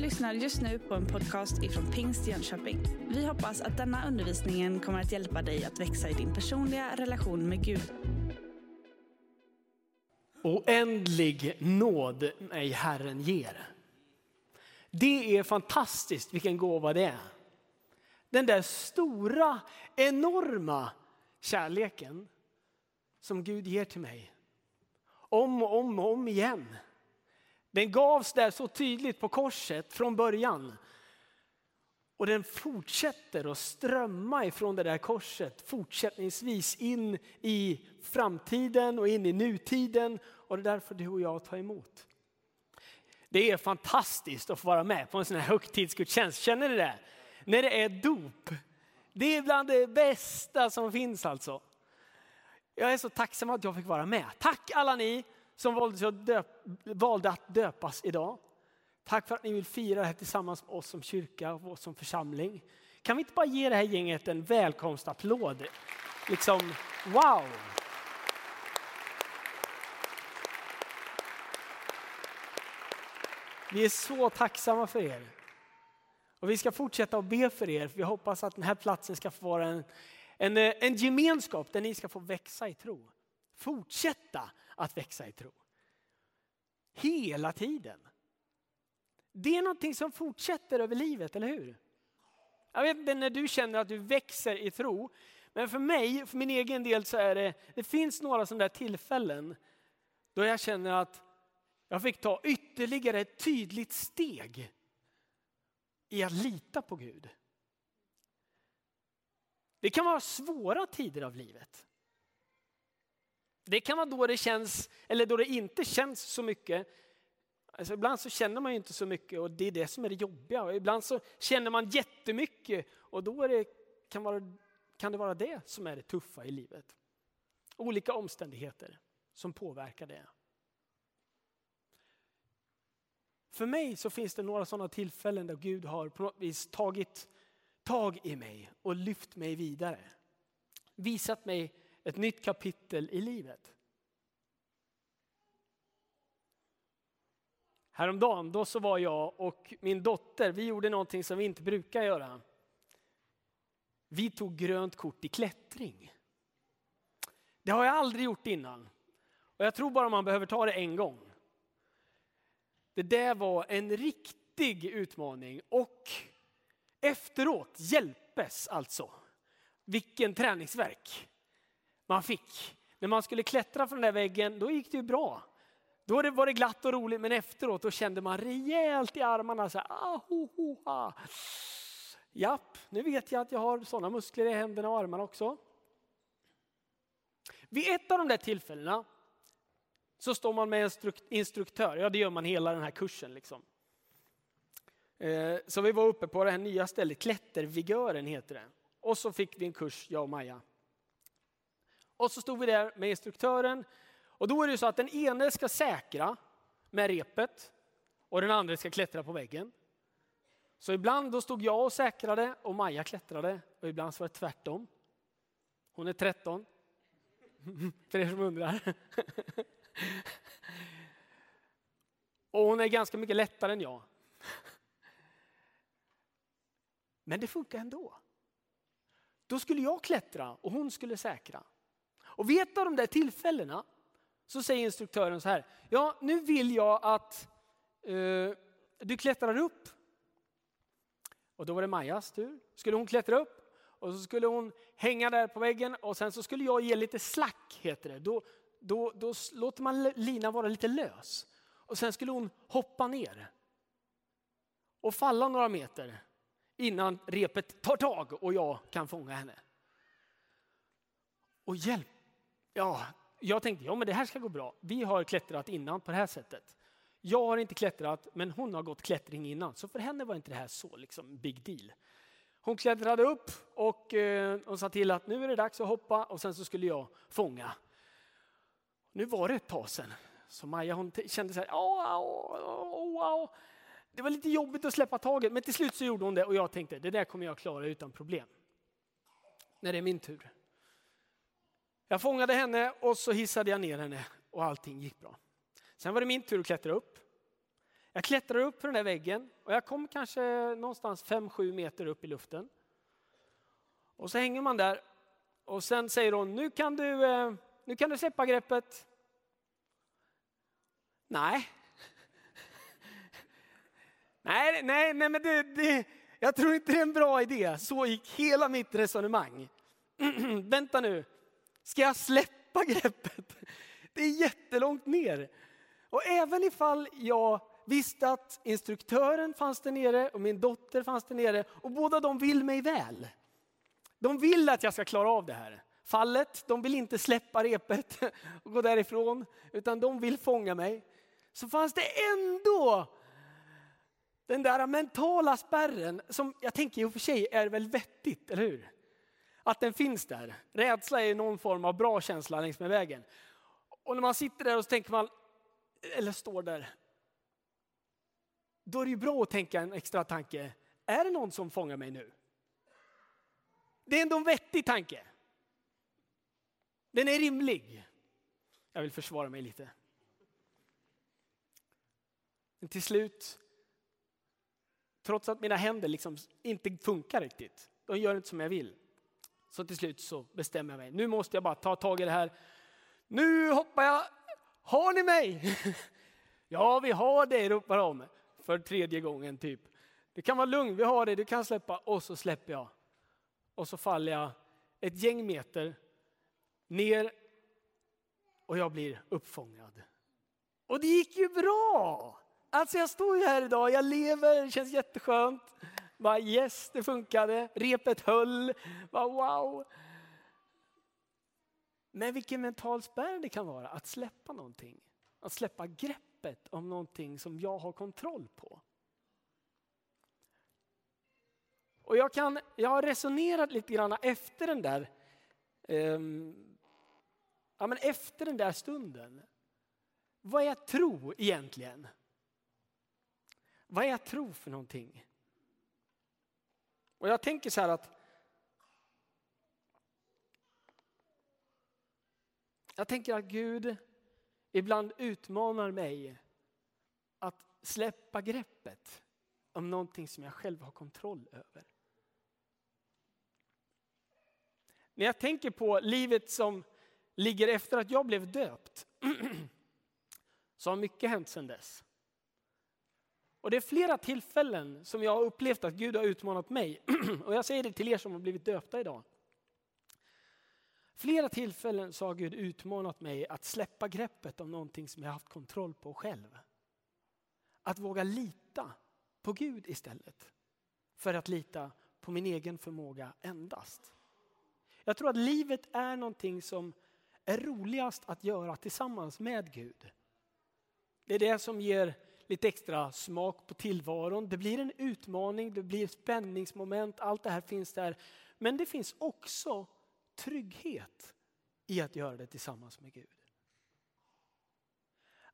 lyssnar just nu på en podcast ifrån Pingst Jönköping. Vi hoppas att denna undervisning kommer att hjälpa dig att växa i din personliga relation med Gud. Oändlig nåd mig Herren ger. Det är fantastiskt vilken gåva det är. Den där stora, enorma kärleken som Gud ger till mig. Om och om och om igen. Den gavs där så tydligt på korset från början. Och den fortsätter att strömma ifrån det där korset fortsättningsvis in i framtiden och in i nutiden. Och det är därför du och jag tar emot. Det är fantastiskt att få vara med på en sån här högtidsgudstjänst. Känner ni det? När det är dop. Det är bland det bästa som finns alltså. Jag är så tacksam att jag fick vara med. Tack alla ni som valde att, döp, valde att döpas idag. Tack för att ni vill fira det här tillsammans med oss som kyrka och oss som församling. Kan vi inte bara ge det här gänget en välkomstapplåd? Liksom, wow! Vi är så tacksamma för er. Och vi ska fortsätta att be för er, för vi hoppas att den här platsen ska få vara en, en, eh, en gemenskap där ni ska få växa i tro. Fortsätta att växa i tro. Hela tiden. Det är någonting som fortsätter över livet, eller hur? Jag vet inte när du känner att du växer i tro, men för mig, för min egen del så är det, det finns några sådana där tillfällen då jag känner att jag fick ta ytterligare ett tydligt steg i att lita på Gud. Det kan vara svåra tider av livet. Det kan vara då det känns, eller då det inte känns så mycket. Alltså ibland så känner man ju inte så mycket och det är det som är det jobbiga. Och ibland så känner man jättemycket och då det, kan, vara, kan det vara det som är det tuffa i livet. Olika omständigheter som påverkar det. För mig så finns det några sådana tillfällen där Gud har på något vis tagit tag i mig och lyft mig vidare. Visat mig ett nytt kapitel i livet. Häromdagen då så var jag och min dotter, vi gjorde någonting som vi inte brukar göra. Vi tog grönt kort i klättring. Det har jag aldrig gjort innan. Och jag tror bara man behöver ta det en gång. Det där var en riktig utmaning och efteråt hjälpes alltså. Vilken träningsverk man fick. När man skulle klättra från den där väggen, då gick det ju bra. Då var det glatt och roligt, men efteråt då kände man rejält i armarna. Så här, ah, ho, ho, ha. Japp, nu vet jag att jag har sådana muskler i händerna och armarna också. Vid ett av de där tillfällena så står man med en instruktör. Ja, det gör man hela den här kursen. Liksom. Eh, så vi var uppe på det här nya stället, Klättervigören heter det. Och så fick vi en kurs, jag och Maja. Och så stod vi där med instruktören. Och då är det så att den ene ska säkra med repet och den andra ska klättra på väggen. Så ibland då stod jag och säkrade och Maja klättrade och ibland så var det tvärtom. Hon är 13. För er som undrar. Och hon är ganska mycket lättare än jag. Men det funkar ändå. Då skulle jag klättra och hon skulle säkra. Och vid ett av de där tillfällena så säger instruktören så här. Ja, nu vill jag att eh, du klättrar upp. Och då var det Majas tur. Skulle hon klättra upp och så skulle hon hänga där på väggen och sen så skulle jag ge lite slack, heter det. Då, då, då låter man linan vara lite lös. Och sen skulle hon hoppa ner och falla några meter innan repet tar tag och jag kan fånga henne. Och hjälp, ja, jag tänkte ja men det här ska gå bra. Vi har klättrat innan på det här sättet. Jag har inte klättrat, men hon har gått klättring innan. Så för henne var inte det här så liksom big deal. Hon klättrade upp och, eh, hon sa till att nu är det dags att hoppa och sen så skulle jag fånga nu var det ett tag sedan. Så Maja hon kände så här, au, au, au. det var lite jobbigt att släppa taget, men till slut så gjorde hon det och jag tänkte, det där kommer jag klara utan problem. När det är min tur. Jag fångade henne och så hissade jag ner henne och allting gick bra. Sen var det min tur att klättra upp. Jag klättrade upp för den där väggen och jag kom kanske någonstans 5-7 meter upp i luften. Och så hänger man där och sen säger hon, nu kan du, eh, nu kan du släppa greppet. Nej. nej, nej, nej, men det, det, jag tror inte det är en bra idé. Så gick hela mitt resonemang. Vänta nu, ska jag släppa greppet? Det är jättelångt ner. Och även ifall jag visste att instruktören fanns där nere och min dotter fanns där nere och båda de vill mig väl. De vill att jag ska klara av det här fallet. De vill inte släppa repet och gå därifrån, utan de vill fånga mig. Så fanns det ändå den där mentala spärren som jag tänker i och för sig är väl vettigt, eller hur? Att den finns där. Rädsla är någon form av bra känsla längs med vägen. Och när man sitter där och så tänker man, eller står där, då är det ju bra att tänka en extra tanke. Är det någon som fångar mig nu? Det är ändå en vettig tanke. Den är rimlig. Jag vill försvara mig lite. Men till slut, trots att mina händer liksom inte funkar riktigt, de gör inte som jag vill. Så till slut så bestämmer jag mig. Nu måste jag bara ta tag i det här. Nu hoppar jag. Har ni mig? Ja, vi har dig, ropar de för tredje gången typ. Du kan vara lugn, vi har dig. du kan släppa. Och så släpper jag. Och så faller jag ett gäng meter ner och jag blir uppfångad. Och det gick ju bra! Alltså jag står ju här idag, jag lever, det känns jätteskönt. Bara yes, det funkade, repet höll, bara wow. Men vilken mental spärr det kan vara att släppa någonting. Att släppa greppet om någonting som jag har kontroll på. Och jag, kan, jag har resonerat lite grann efter den där um, ja, men efter den där stunden. Vad är tro egentligen? Vad är tro för någonting? Och jag tänker så här att Jag tänker att Gud ibland utmanar mig att släppa greppet om någonting som jag själv har kontroll över. När jag tänker på livet som ligger efter att jag blev döpt så har mycket hänt sedan dess. Och det är flera tillfällen som jag har upplevt att Gud har utmanat mig. Och jag säger det till er som har blivit döpta idag. Flera tillfällen så har Gud utmanat mig att släppa greppet om någonting som jag haft kontroll på själv. Att våga lita på Gud istället. För att lita på min egen förmåga endast. Jag tror att livet är någonting som är roligast att göra tillsammans med Gud. Det är det som ger lite extra smak på tillvaron. Det blir en utmaning, det blir spänningsmoment, allt det här finns där. Men det finns också trygghet i att göra det tillsammans med Gud.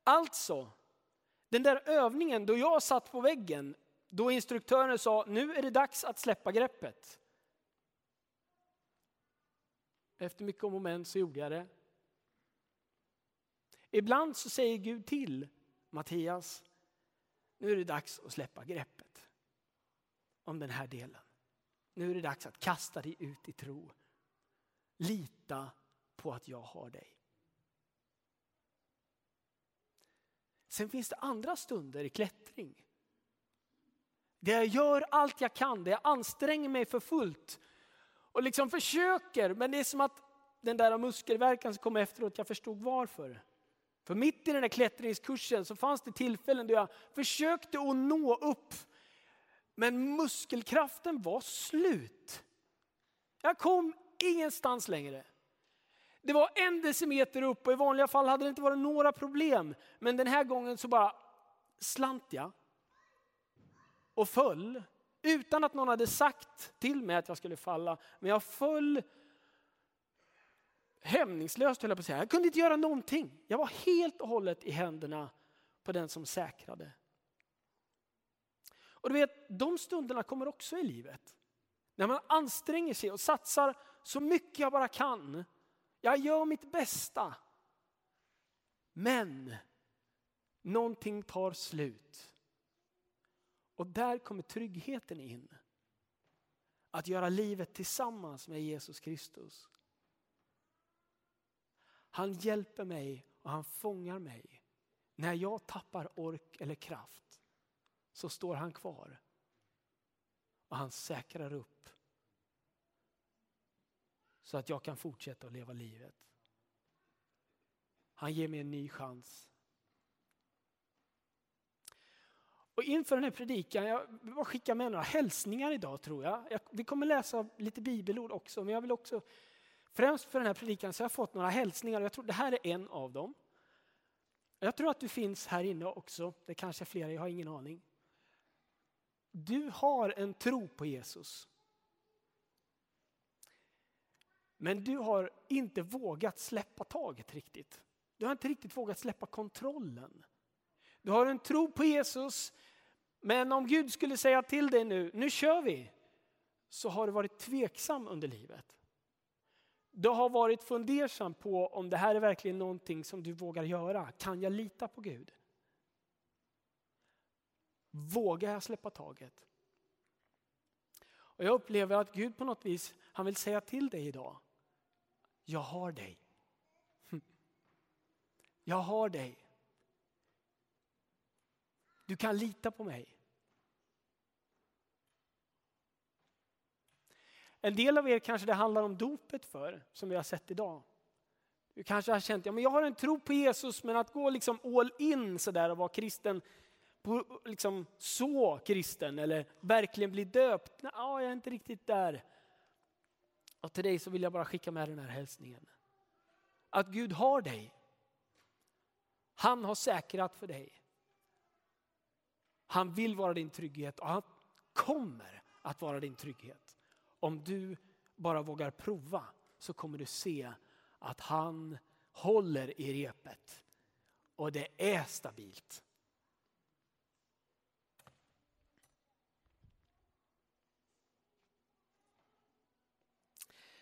Alltså, den där övningen då jag satt på väggen, då instruktören sa nu är det dags att släppa greppet. Efter mycket om och men så gjorde jag det. Ibland så säger Gud till Mattias, nu är det dags att släppa greppet om den här delen. Nu är det dags att kasta dig ut i tro. Lita på att jag har dig. Sen finns det andra stunder i klättring. Där jag gör allt jag kan, där jag anstränger mig för fullt och liksom försöker, men det är som att den där muskelverkan som kom efteråt, jag förstod varför. För mitt i den här klättringskursen så fanns det tillfällen då jag försökte att nå upp, men muskelkraften var slut. Jag kom ingenstans längre. Det var en decimeter upp och i vanliga fall hade det inte varit några problem. Men den här gången så bara slant jag och föll utan att någon hade sagt till mig att jag skulle falla. Men jag föll hämningslöst höll jag på att säga. Jag kunde inte göra någonting. Jag var helt och hållet i händerna på den som säkrade. Och du vet, de stunderna kommer också i livet. När man anstränger sig och satsar så mycket jag bara kan. Jag gör mitt bästa. Men någonting tar slut. Och där kommer tryggheten in. Att göra livet tillsammans med Jesus Kristus. Han hjälper mig och han fångar mig. När jag tappar ork eller kraft så står han kvar. Och han säkrar upp. Så att jag kan fortsätta att leva livet. Han ger mig en ny chans. Och inför den här predikan, jag vill skicka med några hälsningar idag tror jag. jag. Vi kommer läsa lite bibelord också, men jag vill också, främst för den här predikan så har jag fått några hälsningar. Jag tror det här är en av dem. Jag tror att du finns här inne också, det kanske är flera, jag har ingen aning. Du har en tro på Jesus. Men du har inte vågat släppa taget riktigt. Du har inte riktigt vågat släppa kontrollen. Du har en tro på Jesus, men om Gud skulle säga till dig nu, nu kör vi, så har du varit tveksam under livet. Du har varit fundersam på om det här är verkligen någonting som du vågar göra. Kan jag lita på Gud? Vågar jag släppa taget? Och jag upplever att Gud på något vis, han vill säga till dig idag. Jag har dig. Jag har dig. Du kan lita på mig. En del av er kanske det handlar om dopet för, som vi har sett idag. Du kanske har känt, ja men jag har en tro på Jesus, men att gå liksom all in sådär och vara kristen, liksom så kristen eller verkligen bli döpt. Nej, jag är inte riktigt där. Och till dig så vill jag bara skicka med den här hälsningen. Att Gud har dig. Han har säkrat för dig. Han vill vara din trygghet och han kommer att vara din trygghet. Om du bara vågar prova så kommer du se att han håller i repet. Och det är stabilt.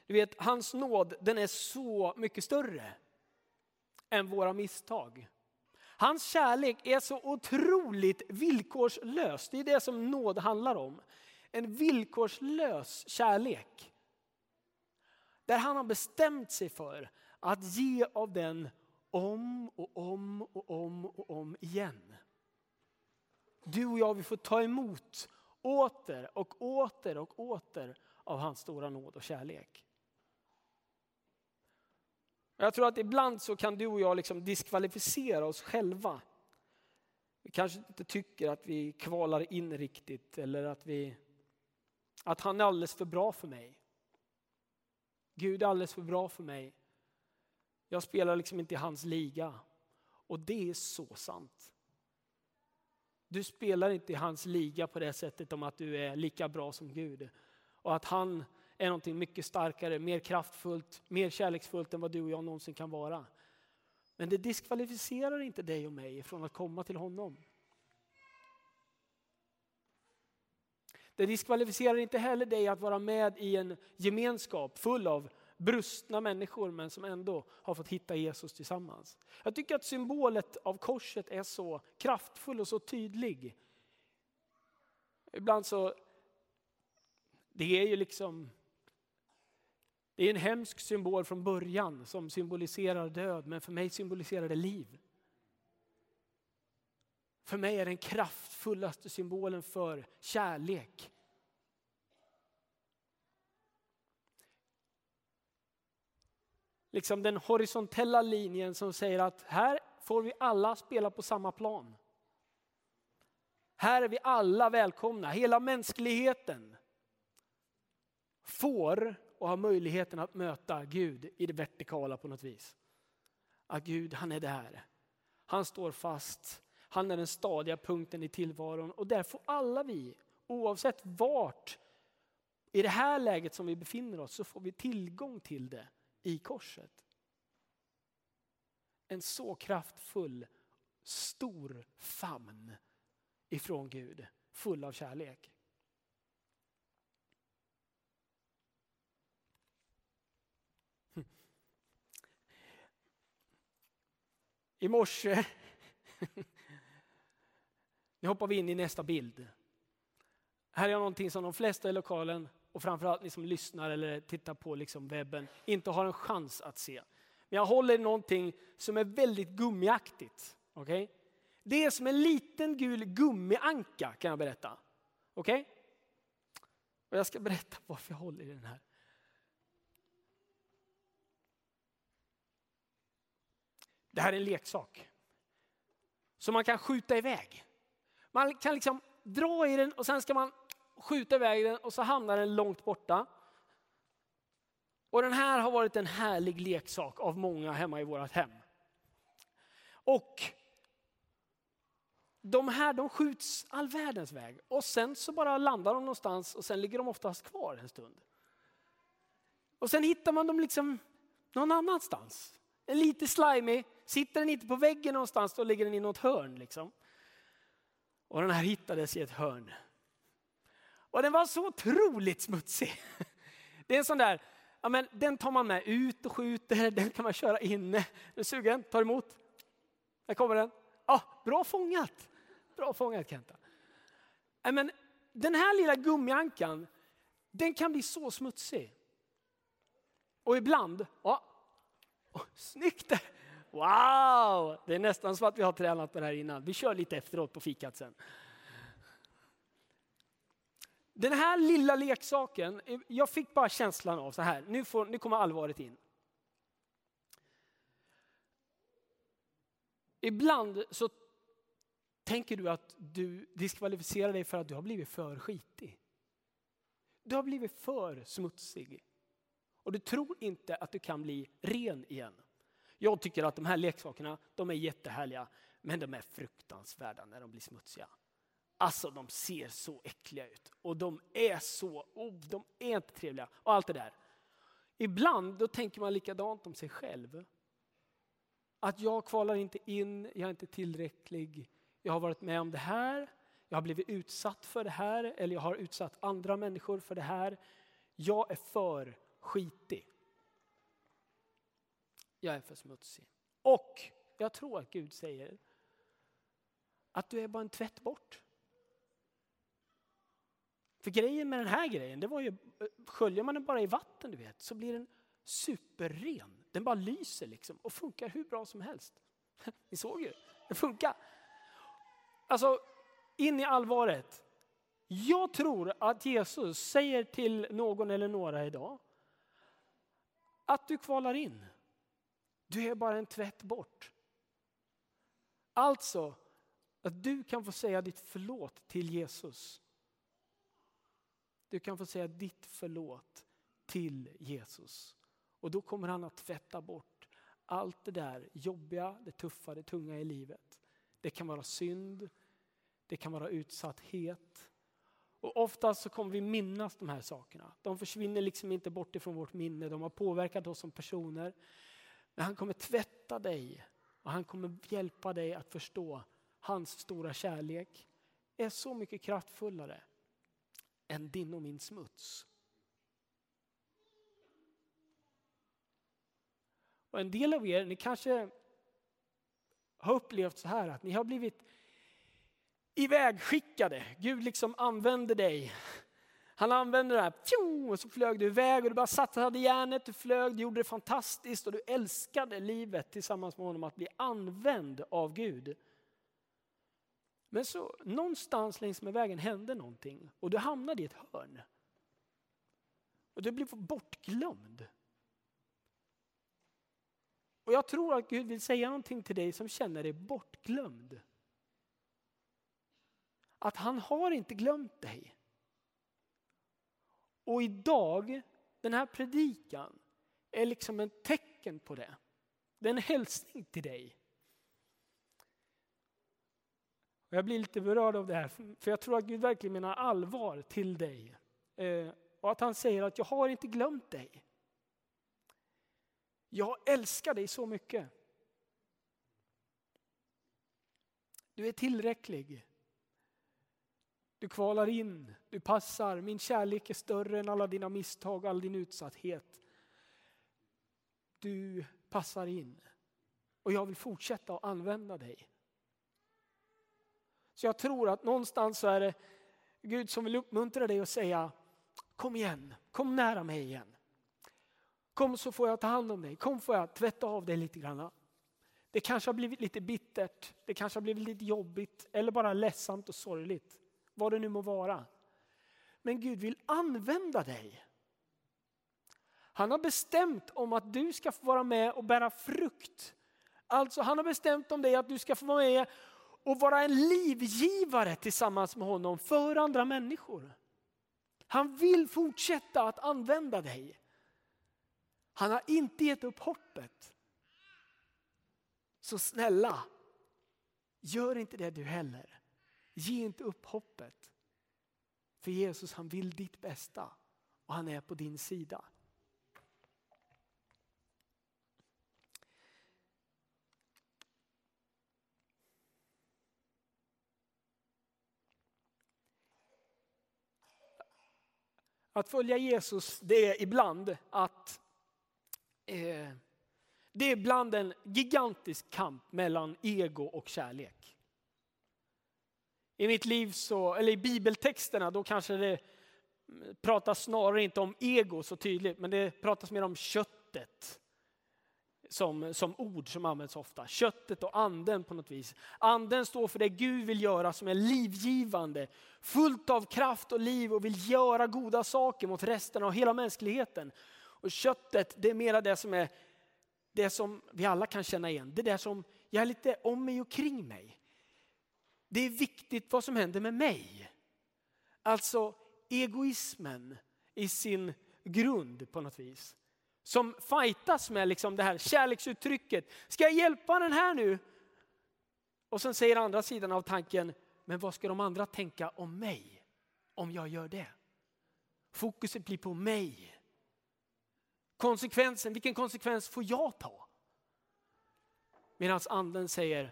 Du vet, hans nåd den är så mycket större än våra misstag. Hans kärlek är så otroligt villkorslös. Det är det som nåd handlar om. En villkorslös kärlek. Där han har bestämt sig för att ge av den om och om och om och om igen. Du och jag vi får ta emot åter och åter och åter av hans stora nåd och kärlek. Jag tror att ibland så kan du och jag liksom diskvalificera oss själva. Vi kanske inte tycker att vi kvalar in riktigt eller att, vi, att han är alldeles för bra för mig. Gud är alldeles för bra för mig. Jag spelar liksom inte i hans liga. Och det är så sant. Du spelar inte i hans liga på det sättet om att du är lika bra som Gud. Och att han är någonting mycket starkare, mer kraftfullt, mer kärleksfullt än vad du och jag någonsin kan vara. Men det diskvalificerar inte dig och mig från att komma till honom. Det diskvalificerar inte heller dig att vara med i en gemenskap full av brustna människor men som ändå har fått hitta Jesus tillsammans. Jag tycker att symbolet av korset är så kraftfull och så tydlig. Ibland så, det är ju liksom det är en hemsk symbol från början som symboliserar död, men för mig symboliserar det liv. För mig är den kraftfullaste symbolen för kärlek. Liksom den horisontella linjen som säger att här får vi alla spela på samma plan. Här är vi alla välkomna, hela mänskligheten får och har möjligheten att möta Gud i det vertikala på något vis. Att Gud, han är där. Han står fast. Han är den stadiga punkten i tillvaron och där får alla vi, oavsett vart i det här läget som vi befinner oss, så får vi tillgång till det i korset. En så kraftfull, stor famn ifrån Gud, full av kärlek. I morse, nu hoppar vi in i nästa bild. Här är någonting som de flesta i lokalen och framförallt ni som lyssnar eller tittar på liksom webben inte har en chans att se. Men jag håller i någonting som är väldigt gummiaktigt. Okay? Det är som en liten gul gummianka kan jag berätta. Okej? Okay? Och jag ska berätta varför jag håller i den här. Det här är en leksak. Som man kan skjuta iväg. Man kan liksom dra i den och sen ska man skjuta iväg den och så hamnar den långt borta. Och den här har varit en härlig leksak av många hemma i vårt hem. Och de här de skjuts all världens väg och sen så bara landar de någonstans och sen ligger de oftast kvar en stund. Och sen hittar man dem liksom någon annanstans. En lite slimy, sitter den inte på väggen någonstans då ligger den i något hörn. Liksom. Och den här hittades i ett hörn. Och den var så otroligt smutsig. Det är en sån där, ja men den tar man med ut och skjuter, den kan man köra inne. Är du sugen? Tar emot? Här kommer den. Ah, bra fångat! Bra fångat Kenta. Ja, men den här lilla gummiankan, den kan bli så smutsig. Och ibland, ja, oh, snyggt! Wow! Det är nästan så att vi har tränat på det här innan. Vi kör lite efteråt på fikat sen. Den här lilla leksaken, jag fick bara känslan av så här, nu, får, nu kommer allvaret in. Ibland så tänker du att du diskvalificerar dig för att du har blivit för skitig. Du har blivit för smutsig. Och du tror inte att du kan bli ren igen. Jag tycker att de här leksakerna, de är jättehärliga, men de är fruktansvärda när de blir smutsiga. Alltså de ser så äckliga ut och de är så, oh, de är inte trevliga och allt det där. Ibland då tänker man likadant om sig själv. Att jag kvalar inte in, jag är inte tillräcklig, jag har varit med om det här, jag har blivit utsatt för det här eller jag har utsatt andra människor för det här. Jag är för skitig. Jag är för smutsig. Och jag tror att Gud säger att du är bara en tvätt bort. För grejen med den här grejen, det var ju, sköljer man den bara i vatten du vet, så blir den superren. Den bara lyser liksom och funkar hur bra som helst. Ni såg ju, det funkar. Alltså, in i allvaret. Jag tror att Jesus säger till någon eller några idag att du kvalar in. Du är bara en tvätt bort. Alltså, att du kan få säga ditt förlåt till Jesus. Du kan få säga ditt förlåt till Jesus. Och då kommer han att tvätta bort allt det där jobbiga, det tuffa, det tunga i livet. Det kan vara synd, det kan vara utsatthet. Och oftast så kommer vi minnas de här sakerna. De försvinner liksom inte bort ifrån vårt minne, de har påverkat oss som personer. Men han kommer tvätta dig och han kommer hjälpa dig att förstå hans stora kärlek är så mycket kraftfullare än din och min smuts. Och en del av er, ni kanske har upplevt så här att ni har blivit ivägskickade. Gud liksom använder dig. Han använde det här, och så flög du iväg och du bara satsade järnet, du flög, du gjorde det fantastiskt och du älskade livet tillsammans med honom att bli använd av Gud. Men så någonstans längs med vägen hände någonting och du hamnade i ett hörn. Och du blev bortglömd. Och jag tror att Gud vill säga någonting till dig som känner dig bortglömd. Att han har inte glömt dig. Och idag, den här predikan är liksom ett tecken på det. Det är en hälsning till dig. Och jag blir lite berörd av det här, för jag tror att Gud verkligen menar allvar till dig. Eh, och att han säger att jag har inte glömt dig. Jag älskar dig så mycket. Du är tillräcklig. Du kvalar in, du passar. Min kärlek är större än alla dina misstag, all din utsatthet. Du passar in. Och jag vill fortsätta att använda dig. Så jag tror att någonstans så är det Gud som vill uppmuntra dig och säga kom igen, kom nära mig igen. Kom så får jag ta hand om dig, kom får jag tvätta av dig lite grann. Det kanske har blivit lite bittert, det kanske har blivit lite jobbigt eller bara ledsamt och sorgligt. Vad det nu må vara. Men Gud vill använda dig. Han har bestämt om att du ska få vara med och bära frukt. Alltså han har bestämt om dig att du ska få vara med och vara en livgivare tillsammans med honom för andra människor. Han vill fortsätta att använda dig. Han har inte gett upp hoppet. Så snälla, gör inte det du heller. Ge inte upp hoppet. För Jesus han vill ditt bästa och han är på din sida. Att följa Jesus det är ibland att eh, det är ibland en gigantisk kamp mellan ego och kärlek. I mitt liv, så, eller i bibeltexterna, då kanske det pratas snarare inte om ego så tydligt, men det pratas mer om köttet som, som ord som används ofta. Köttet och anden på något vis. Anden står för det Gud vill göra som är livgivande, fullt av kraft och liv och vill göra goda saker mot resten av hela mänskligheten. Och köttet, det är mera det som är det som vi alla kan känna igen. Det där som jag är lite om mig och kring mig. Det är viktigt vad som händer med mig. Alltså egoismen i sin grund på något vis som fightas med liksom det här kärleksuttrycket. Ska jag hjälpa den här nu? Och sen säger andra sidan av tanken, men vad ska de andra tänka om mig om jag gör det? Fokuset blir på mig. Konsekvensen, vilken konsekvens får jag ta? Medan anden säger,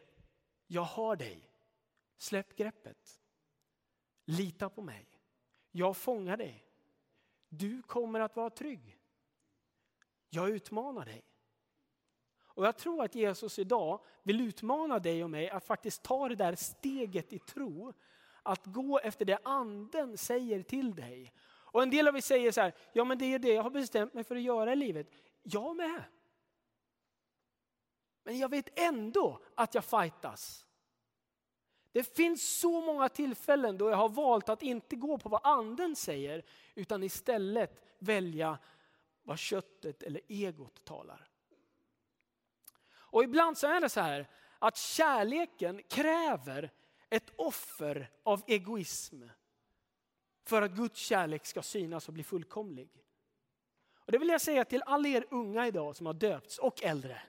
jag har dig. Släpp greppet. Lita på mig. Jag fångar dig. Du kommer att vara trygg. Jag utmanar dig. Och jag tror att Jesus idag vill utmana dig och mig att faktiskt ta det där steget i tro. Att gå efter det anden säger till dig. Och en del av er säger så här, ja men det är det jag har bestämt mig för att göra i livet. Jag med. Men jag vet ändå att jag fightas. Det finns så många tillfällen då jag har valt att inte gå på vad anden säger utan istället välja vad köttet eller egot talar. Och ibland så är det så här att kärleken kräver ett offer av egoism för att Guds kärlek ska synas och bli fullkomlig. Och Det vill jag säga till alla er unga idag som har döpts och äldre.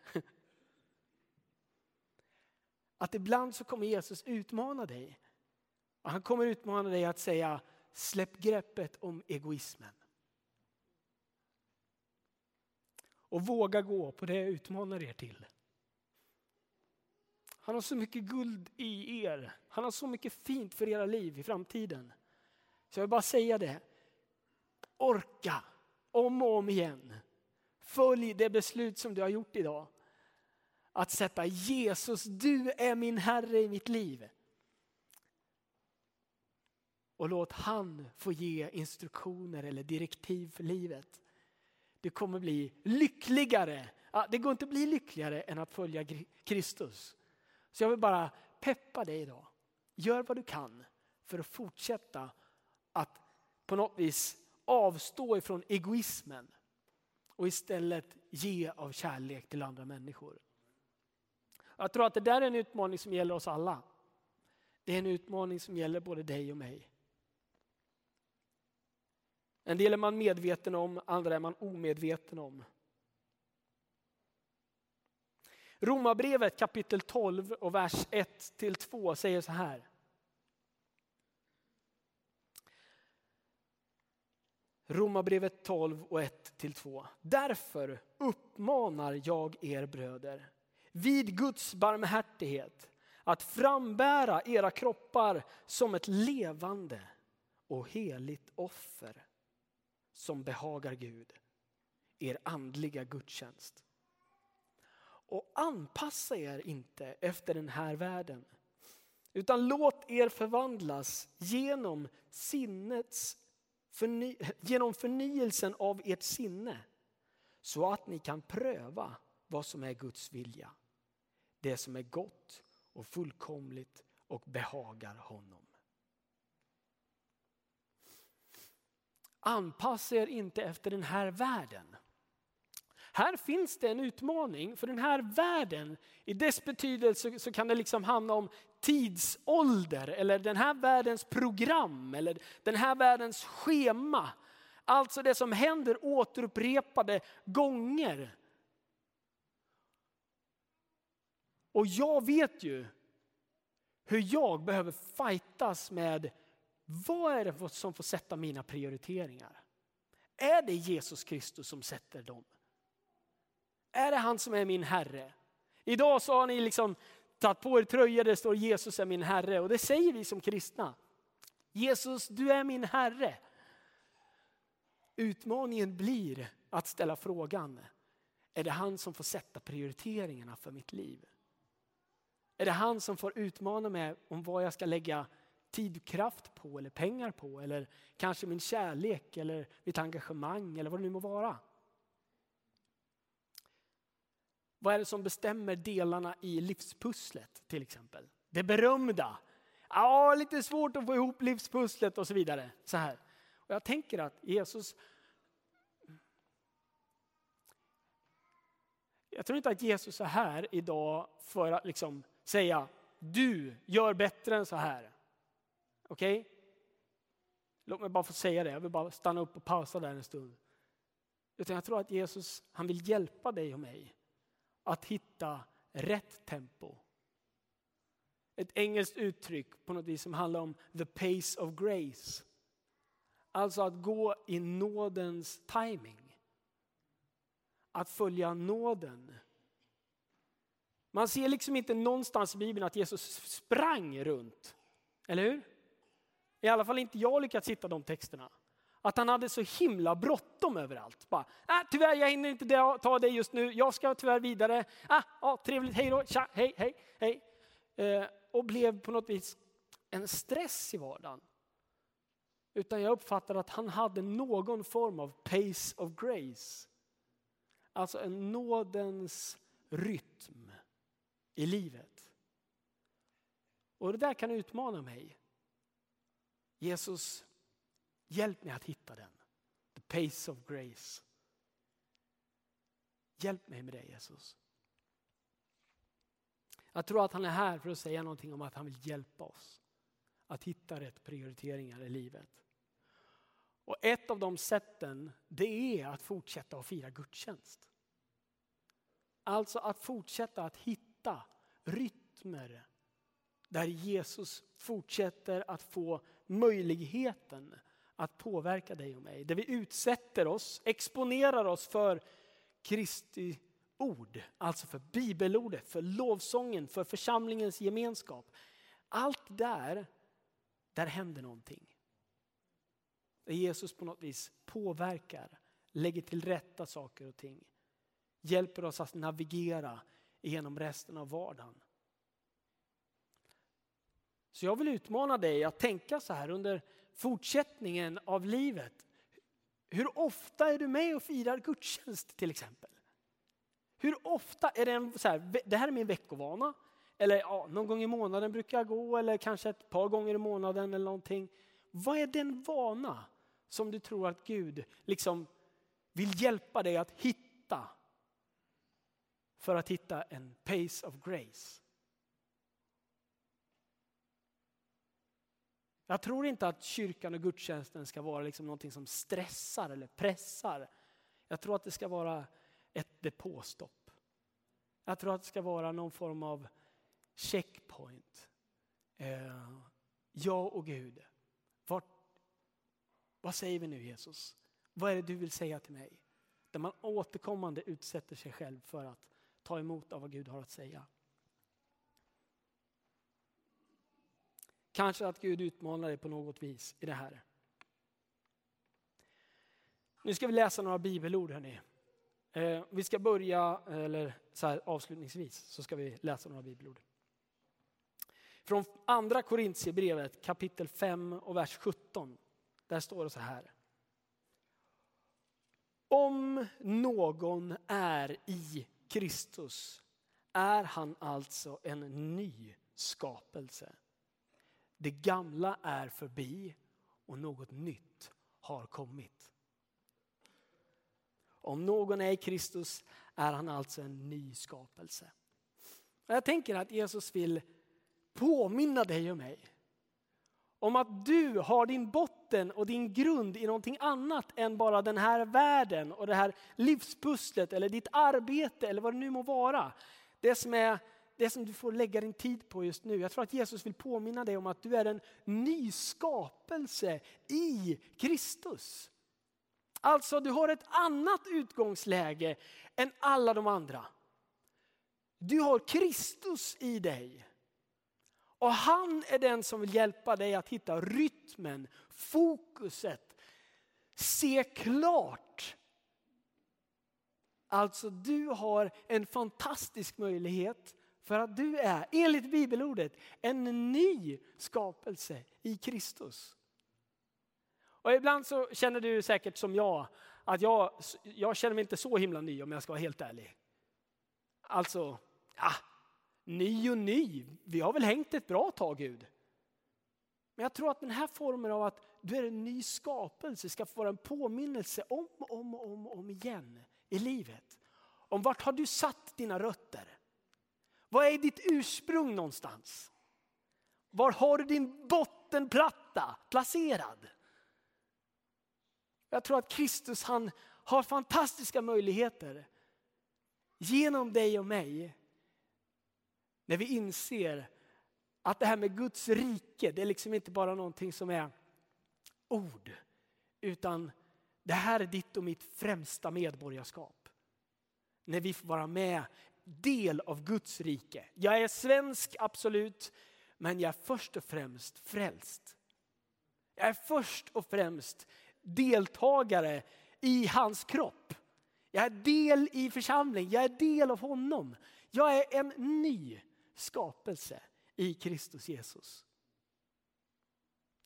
Att ibland så kommer Jesus utmana dig. Och han kommer utmana dig att säga släpp greppet om egoismen. och våga gå på det jag utmanar er till. Han har så mycket guld i er. Han har så mycket fint för era liv i framtiden. Så jag vill bara säga det. Orka om och om igen. Följ det beslut som du har gjort idag. Att sätta Jesus, du är min Herre i mitt liv. Och låt han få ge instruktioner eller direktiv för livet. Du kommer bli lyckligare. Det går inte att bli lyckligare än att följa Kristus. Så jag vill bara peppa dig idag. Gör vad du kan för att fortsätta att på något vis avstå ifrån egoismen och istället ge av kärlek till andra människor. Jag tror att det där är en utmaning som gäller oss alla. Det är en utmaning som gäller både dig och mig. En del är man medveten om, andra är man omedveten om. Romarbrevet kapitel 12 och vers 1-2 säger så här. Romarbrevet 12 och 1-2. Därför uppmanar jag er bröder vid Guds barmhärtighet att frambära era kroppar som ett levande och heligt offer som behagar Gud, er andliga gudstjänst. Och anpassa er inte efter den här världen, Utan låt er förvandlas genom sinnets förny genom förnyelsen av ert sinne så att ni kan pröva vad som är Guds vilja. Det som är gott och fullkomligt och behagar honom. Anpassa er inte efter den här världen. Här finns det en utmaning, för den här världen, i dess betydelse så kan det liksom handla om tidsålder eller den här världens program eller den här världens schema. Alltså det som händer återupprepade gånger. Och jag vet ju hur jag behöver fightas med vad är det som får sätta mina prioriteringar? Är det Jesus Kristus som sätter dem? Är det han som är min Herre? Idag så har ni liksom tagit på er tröja där det står Jesus är min Herre och det säger vi som kristna. Jesus, du är min Herre. Utmaningen blir att ställa frågan, är det han som får sätta prioriteringarna för mitt liv? Är det han som får utmana mig om vad jag ska lägga tid och kraft på eller pengar på eller kanske min kärlek eller mitt engagemang eller vad det nu må vara? Vad är det som bestämmer delarna i livspusslet till exempel? Det berömda. Ja, lite svårt att få ihop livspusslet och så vidare. Så här. Och jag tänker att Jesus Jag tror inte att Jesus är här idag för att liksom säga du gör bättre än så här. Okej? Okay? Låt mig bara få säga det, jag vill bara stanna upp och pausa där en stund. Utan jag tror att Jesus han vill hjälpa dig och mig att hitta rätt tempo. Ett engelskt uttryck på något vis som handlar om the pace of grace. Alltså att gå i nådens timing. Att följa nåden. Man ser liksom inte någonstans i Bibeln att Jesus sprang runt. Eller hur? I alla fall inte jag lyckats hitta de texterna. Att han hade så himla bråttom överallt. Bara, äh, tyvärr, jag hinner inte ta dig just nu. Jag ska tyvärr vidare. Ah, ah, trevligt, hej då, tja, hej, hej, hej. Eh, och blev på något vis en stress i vardagen. Utan jag uppfattade att han hade någon form av pace of grace. Alltså en nådens rytm i livet. Och det där kan utmana mig. Jesus, Hjälp mig att hitta den. The pace of grace. Hjälp mig med det Jesus. Jag tror att han är här för att säga någonting om att han vill hjälpa oss att hitta rätt prioriteringar i livet. Och ett av de sätten det är att fortsätta att fira gudstjänst. Alltså att fortsätta att hitta rytmer där Jesus fortsätter att få möjligheten att påverka dig och mig. Där vi utsätter oss, exponerar oss för Kristi ord, alltså för bibelordet, för lovsången, för församlingens gemenskap. Allt där, där händer någonting. Där Jesus på något vis påverkar, lägger till rätta saker och ting. Hjälper oss att navigera genom resten av vardagen. Så jag vill utmana dig att tänka så här under fortsättningen av livet. Hur ofta är du med och firar gudstjänst till exempel? Hur ofta är det en, så här, det här är min veckovana. Eller ja, någon gång i månaden brukar jag gå eller kanske ett par gånger i månaden eller någonting. Vad är den vana som du tror att Gud liksom vill hjälpa dig att hitta? För att hitta en pace of grace. Jag tror inte att kyrkan och gudstjänsten ska vara liksom någonting som stressar eller pressar. Jag tror att det ska vara ett depåstopp. Jag tror att det ska vara någon form av checkpoint. Eh, jag och Gud. Vart, vad säger vi nu Jesus? Vad är det du vill säga till mig? Där man återkommande utsätter sig själv för att ta emot av vad Gud har att säga. Kanske att Gud utmanar dig på något vis i det här. Nu ska vi läsa några bibelord hörni. Eh, vi ska börja, eller så här, avslutningsvis, så ska vi läsa några bibelord. Från andra Korintierbrevet kapitel 5 och vers 17. Där står det så här. Om någon är i Kristus är han alltså en ny skapelse. Det gamla är förbi och något nytt har kommit. Om någon är i Kristus är han alltså en ny skapelse. Jag tänker att Jesus vill påminna dig och mig om att du har din botten och din grund i någonting annat än bara den här världen och det här livspusslet eller ditt arbete eller vad det nu må vara. Det som, är, det som du får lägga din tid på just nu. Jag tror att Jesus vill påminna dig om att du är en ny skapelse i Kristus. Alltså du har ett annat utgångsläge än alla de andra. Du har Kristus i dig. Och han är den som vill hjälpa dig att hitta rytmen, fokuset, se klart. Alltså du har en fantastisk möjlighet för att du är, enligt bibelordet, en ny skapelse i Kristus. Och ibland så känner du säkert som jag, att jag, jag känner mig inte så himla ny om jag ska vara helt ärlig. Alltså, ja, ny och ny. Vi har väl hängt ett bra tag Gud. Men jag tror att den här formen av att du är en ny skapelse ska få vara en påminnelse om och om, om, om igen i livet. Om vart har du satt dina rötter? Vad är ditt ursprung någonstans? Var har du din bottenplatta placerad? Jag tror att Kristus han har fantastiska möjligheter genom dig och mig när vi inser att det här med Guds rike, det är liksom inte bara någonting som är ord. Utan det här är ditt och mitt främsta medborgarskap. När vi får vara med, del av Guds rike. Jag är svensk, absolut. Men jag är först och främst frälst. Jag är först och främst deltagare i hans kropp. Jag är del i församling, jag är del av honom. Jag är en ny skapelse i Kristus Jesus.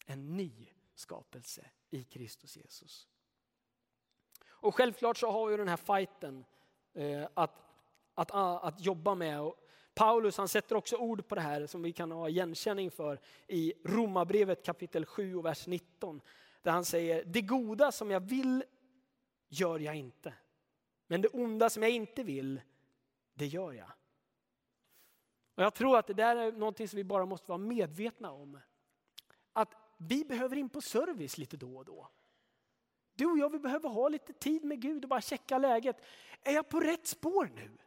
En ny skapelse i Kristus Jesus. Och självklart så har vi den här fighten eh, att, att, ah, att jobba med. Och Paulus han sätter också ord på det här som vi kan ha igenkänning för i Romarbrevet kapitel 7 och vers 19. Där han säger, det goda som jag vill gör jag inte. Men det onda som jag inte vill, det gör jag. Och jag tror att det där är någonting som vi bara måste vara medvetna om. Att vi behöver in på service lite då och då. Du och jag vi behöver ha lite tid med Gud och bara checka läget. Är jag på rätt spår nu?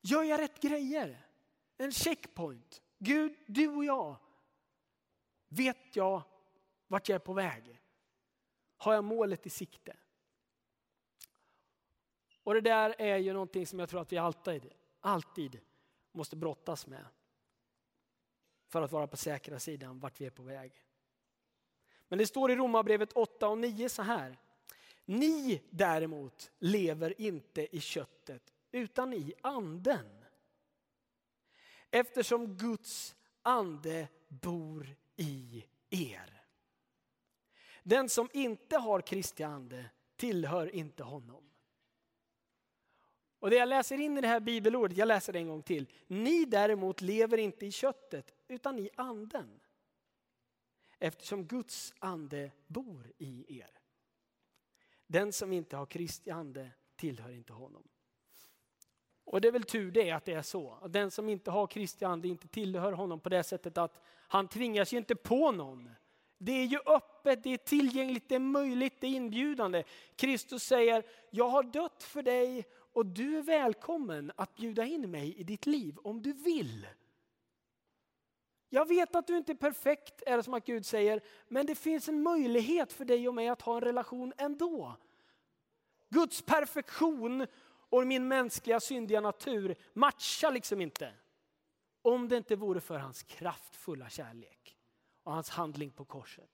Gör jag rätt grejer? En checkpoint. Gud, du och jag. Vet jag vart jag är på väg? Har jag målet i sikte? Och det där är ju någonting som jag tror att vi alltid, alltid måste brottas med. För att vara på säkra sidan vart vi är på väg. Men det står i Romarbrevet 8 och 9 så här. Ni däremot lever inte i köttet utan i anden. Eftersom Guds ande bor i er. Den som inte har Kristi ande tillhör inte honom. Och det jag läser in i det här bibelordet, jag läser det en gång till. Ni däremot lever inte i köttet utan i anden. Eftersom Guds ande bor i er. Den som inte har Kristi ande tillhör inte honom. Och det är väl tur det att det är så. Att den som inte har Kristi ande inte tillhör honom på det sättet att han tvingas ju inte på någon. Det är ju öppet, det är tillgängligt, det är möjligt, det är inbjudande. Kristus säger, jag har dött för dig och du är välkommen att bjuda in mig i ditt liv om du vill. Jag vet att du inte är perfekt, är det som att Gud säger, men det finns en möjlighet för dig och mig att ha en relation ändå. Guds perfektion och min mänskliga syndiga natur matchar liksom inte. Om det inte vore för hans kraftfulla kärlek och hans handling på korset.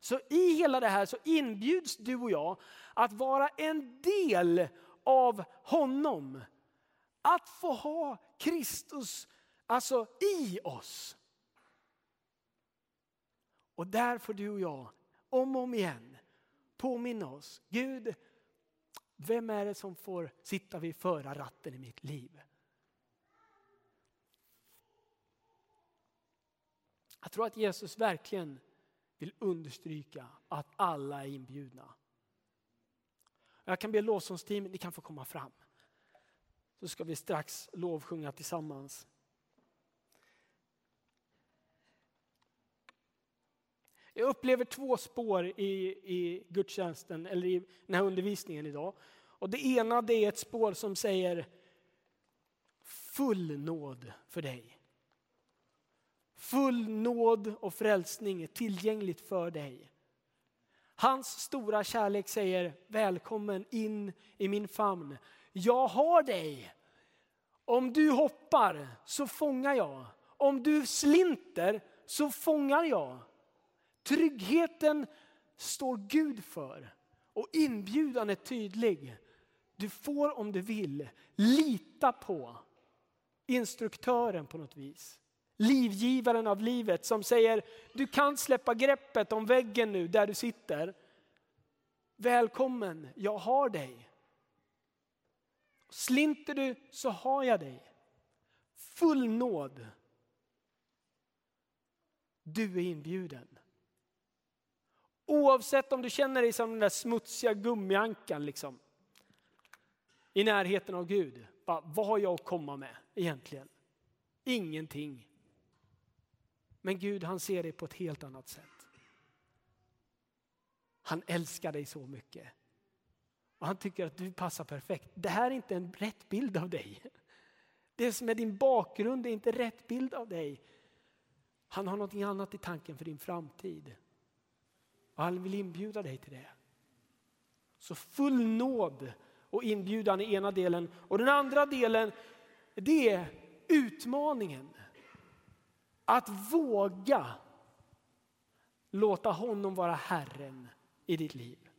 Så i hela det här så inbjuds du och jag att vara en del av honom. Att få ha Kristus Alltså i oss. Och där får du och jag om och om igen påminna oss. Gud, vem är det som får sitta vid förarratten i mitt liv? Jag tror att Jesus verkligen vill understryka att alla är inbjudna. Jag kan be lovsångsteamet, ni kan få komma fram. Så ska vi strax lovsjunga tillsammans. Jag upplever två spår i, i gudstjänsten, eller i den här undervisningen idag. Och det ena det är ett spår som säger full nåd för dig. Full nåd och frälsning är tillgängligt för dig. Hans stora kärlek säger välkommen in i min famn. Jag har dig. Om du hoppar så fångar jag. Om du slinter så fångar jag. Tryggheten står Gud för och inbjudan är tydlig. Du får om du vill lita på instruktören på något vis. Livgivaren av livet som säger du kan släppa greppet om väggen nu där du sitter. Välkommen, jag har dig. Slinter du så har jag dig. Full nåd. Du är inbjuden. Oavsett om du känner dig som den där smutsiga gummiankan liksom. I närheten av Gud. vad har jag att komma med egentligen? Ingenting. Men Gud han ser dig på ett helt annat sätt. Han älskar dig så mycket. Och han tycker att du passar perfekt. Det här är inte en rätt bild av dig. Det som är din bakgrund är inte rätt bild av dig. Han har något annat i tanken för din framtid. Och han vill inbjuda dig till det. Så full nåd och inbjudan i ena delen. Och den andra delen, det är utmaningen. Att våga låta honom vara Herren i ditt liv.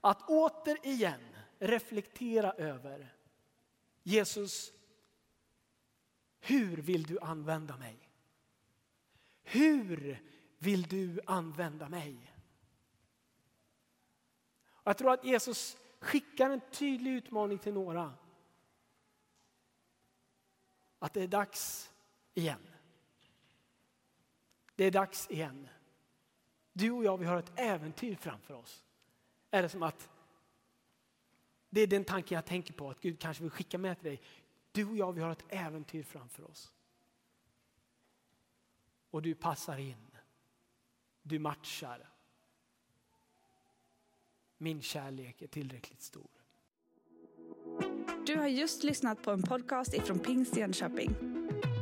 Att återigen reflektera över Jesus, hur vill du använda mig? Hur vill du använda mig? Jag tror att Jesus skickar en tydlig utmaning till några. Att det är dags igen. Det är dags igen. Du och jag, vi har ett äventyr framför oss. Är det som att det är den tanken jag tänker på, att Gud kanske vill skicka med till dig. Du och jag, vi har ett äventyr framför oss. Och du passar in. Du matchar. Min kärlek är tillräckligt stor. Du har just lyssnat på en podcast ifrån Pingst Jönköping.